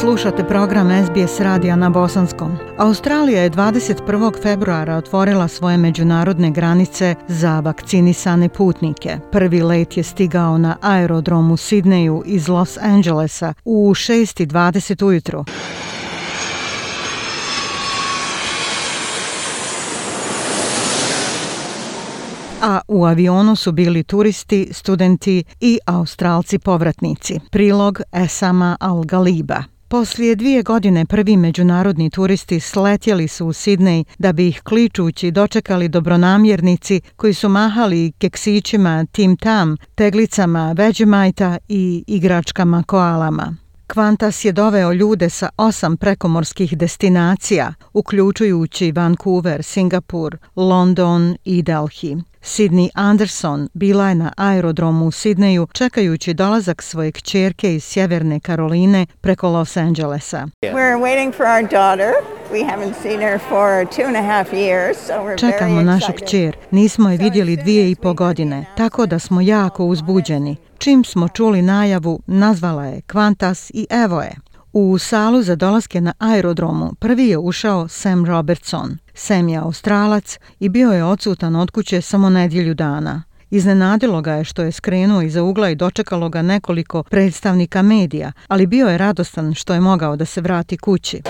Slušate program SBS radija na Bosanskom. Australija je 21. februara otvorila svoje međunarodne granice za vakcinisane putnike. Prvi let je stigao na aerodromu u Sidneju iz Los Angelesa u 6.20 ujutro. a u avionu su bili turisti, studenti i australci povratnici. Prilog Esama Al-Galiba. Poslije dvije godine prvi međunarodni turisti sletjeli su u Sidnej da bi ih kličući dočekali dobronamjernici koji su mahali keksićima Tim Tam, teglicama Vegemajta i igračkama koalama. Kvantas je doveo ljude sa osam prekomorskih destinacija, uključujući Vancouver, Singapur, London i Delhi. Sidney Anderson bila je na aerodromu u Sidneju čekajući dolazak svoje kćerke iz Sjeverne Karoline preko Los Angelesa. Čekamo našu kćer, nismo je vidjeli dvije i po godine, tako da smo jako uzbuđeni. Čim smo čuli najavu, nazvala je Kvantas i evo je. U salu za dolaske na aerodromu prvi je ušao Sam Robertson. Sam je australac i bio je odsutan od kuće samo nedjelju dana. Iznenadilo ga je što je skrenuo iza ugla i dočekalo ga nekoliko predstavnika medija, ali bio je radostan što je mogao da se vrati kući.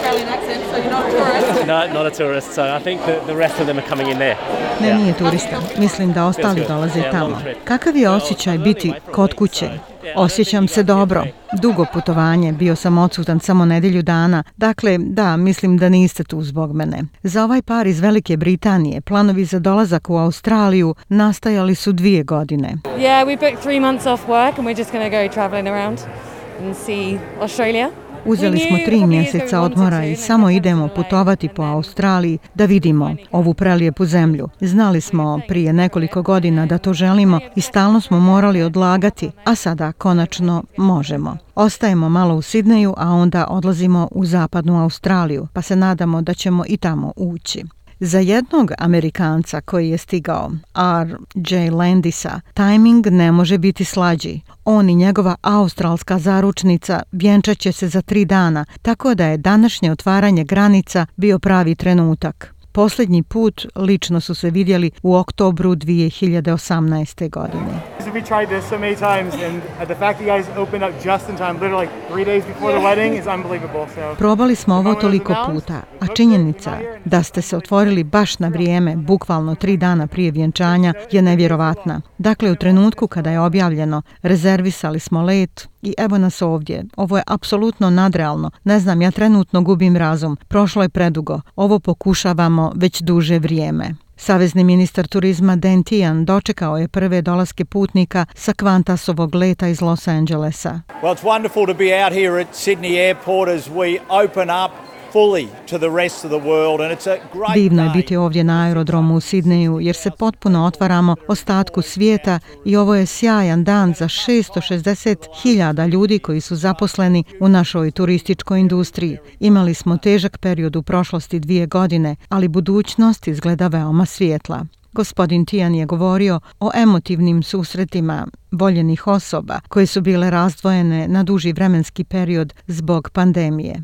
Ne, nije turista. Mislim da ostali dolaze tamo. Kakav je osjećaj biti kod kuće? Osjećam se dobro. Dugo putovanje, bio sam odsutan samo nedelju dana. Dakle, da, mislim da niste tu zbog mene. Za ovaj par iz Velike Britanije planovi za dolazak u Australiju nastajali su dvije godine. Yeah, we booked three months off work and we're just going to go traveling around and see Australia. Uzeli smo tri mjeseca odmora i samo idemo putovati po Australiji da vidimo ovu prelijepu zemlju. Znali smo prije nekoliko godina da to želimo i stalno smo morali odlagati, a sada konačno možemo. Ostajemo malo u Sidneju, a onda odlazimo u zapadnu Australiju, pa se nadamo da ćemo i tamo ući. Za jednog Amerikanca koji je stigao, R.J. Landisa, tajming ne može biti slađi. On i njegova australska zaručnica vjenčat će se za tri dana, tako da je današnje otvaranje granica bio pravi trenutak. Posljednji put lično su se vidjeli u oktobru 2018. godine. Probali smo ovo toliko puta, a činjenica da ste se otvorili baš na vrijeme, bukvalno tri dana prije vjenčanja, je nevjerovatna. Dakle, u trenutku kada je objavljeno, rezervisali smo let, I evo nas ovdje. Ovo je apsolutno nadrealno. Ne znam, ja trenutno gubim razum. Prošlo je predugo. Ovo pokušavamo već duže vrijeme. Savezni ministar turizma Dan Tian dočekao je prve dolaske putnika sa Kvantasovog leta iz Los Angelesa. Well, it's wonderful to be out here at Sydney Airport as we open up Divno je biti ovdje na aerodromu u Sidneju jer se potpuno otvaramo ostatku svijeta i ovo je sjajan dan za 660.000 ljudi koji su zaposleni u našoj turističkoj industriji. Imali smo težak period u prošlosti dvije godine, ali budućnost izgleda veoma svijetla. Gospodin Tijan je govorio o emotivnim susretima voljenih osoba koje su bile razdvojene na duži vremenski period zbog pandemije.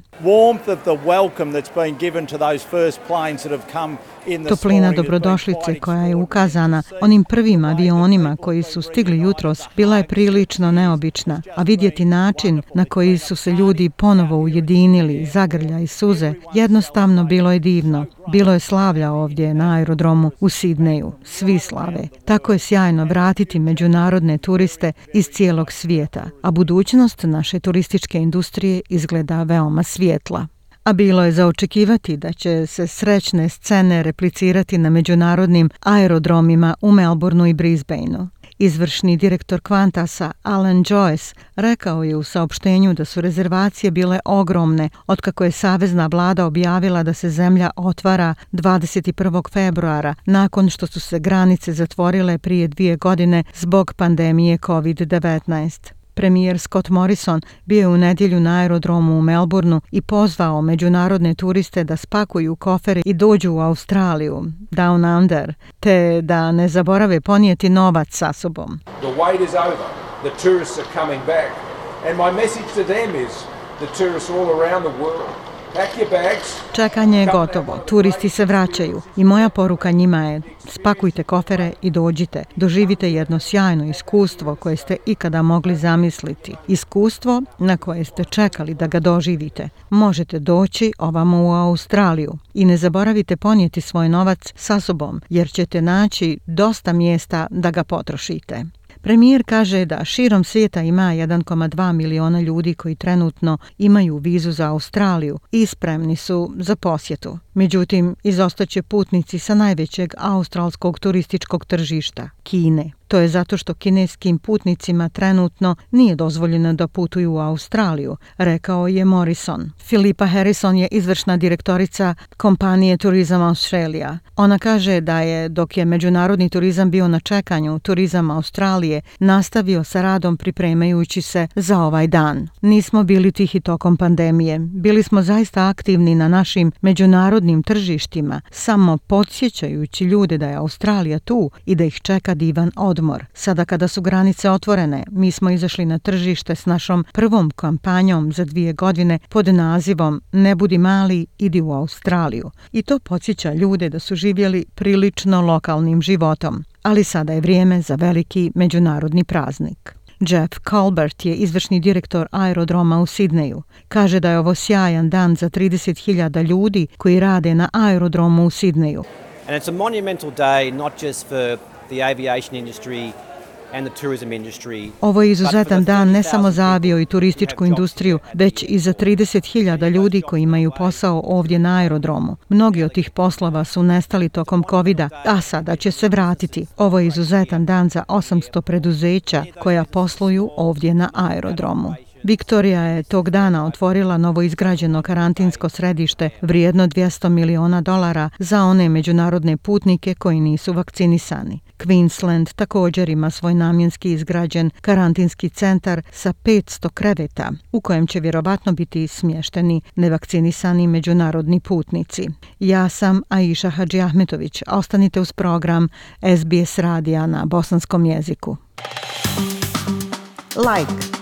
Toplina dobrodošlice koja je ukazana onim prvim avionima koji su stigli jutros bila je prilično neobična, a vidjeti način na koji su se ljudi ponovo ujedinili, zagrlja i suze, jednostavno bilo je divno. Bilo je slavlja ovdje na aerodromu u Sidneju, svi slave. Tako je sjajno vratiti međunarodne turiste iz cijelog svijeta, a budućnost naše turističke industrije izgleda veoma svijetla. A bilo je za očekivati da će se srećne scene replicirati na međunarodnim aerodromima u Melbourneu i Brisbaneu. Izvršni direktor Kvantasa Alan Joyce rekao je u saopštenju da su rezervacije bile ogromne otkako je savezna vlada objavila da se zemlja otvara 21. februara nakon što su se granice zatvorile prije dvije godine zbog pandemije COVID-19. Premijer Scott Morrison bio je u nedjelju na aerodromu u Melbourneu i pozvao međunarodne turiste da spakuju kofere i dođu u Australiju, Down Under, te da ne zaborave ponijeti novac sa sobom. The wait is over. The tourists are coming back. And my message to them is the tourists all around the world Čekanje je gotovo, turisti se vraćaju i moja poruka njima je spakujte kofere i dođite, doživite jedno sjajno iskustvo koje ste ikada mogli zamisliti. Iskustvo na koje ste čekali da ga doživite. Možete doći ovamo u Australiju i ne zaboravite ponijeti svoj novac sa sobom jer ćete naći dosta mjesta da ga potrošite. Premijer kaže da širom svijeta ima 1,2 miliona ljudi koji trenutno imaju vizu za Australiju i spremni su za posjetu. Međutim, izostaće putnici sa najvećeg australskog turističkog tržišta, Kine. To je zato što kineskim putnicima trenutno nije dozvoljeno da putuju u Australiju, rekao je Morrison. Filipa Harrison je izvršna direktorica kompanije Turizam Australia. Ona kaže da je, dok je međunarodni turizam bio na čekanju, turizam Australije nastavio sa radom pripremajući se za ovaj dan. Nismo bili tihi tokom pandemije. Bili smo zaista aktivni na našim međunarodnim tržištima, samo podsjećajući ljude da je Australija tu i da ih čeka divan odmah odmor. Sada kada su granice otvorene, mi smo izašli na tržište s našom prvom kampanjom za dvije godine pod nazivom Ne budi mali, idi u Australiju. I to podsjeća ljude da su živjeli prilično lokalnim životom. Ali sada je vrijeme za veliki međunarodni praznik. Jeff Colbert je izvršni direktor aerodroma u Sidneju. Kaže da je ovo sjajan dan za 30.000 ljudi koji rade na aerodromu u Sidneju. And it's a monumental day not just for the aviation industry Ovo je izuzetan dan ne samo za avio i turističku industriju, već i za 30.000 ljudi koji imaju posao ovdje na aerodromu. Mnogi od tih poslova su nestali tokom covid a sada će se vratiti. Ovo je izuzetan dan za 800 preduzeća koja posluju ovdje na aerodromu. Viktorija je tog dana otvorila novo izgrađeno karantinsko središte vrijedno 200 miliona dolara za one međunarodne putnike koji nisu vakcinisani. Queensland također ima svoj namjenski izgrađen karantinski centar sa 500 kreveta u kojem će vjerovatno biti smješteni nevakcinisani međunarodni putnici. Ja sam Aisha Hadži Ahmetović. Ostanite uz program SBS radija na bosanskom jeziku. Like,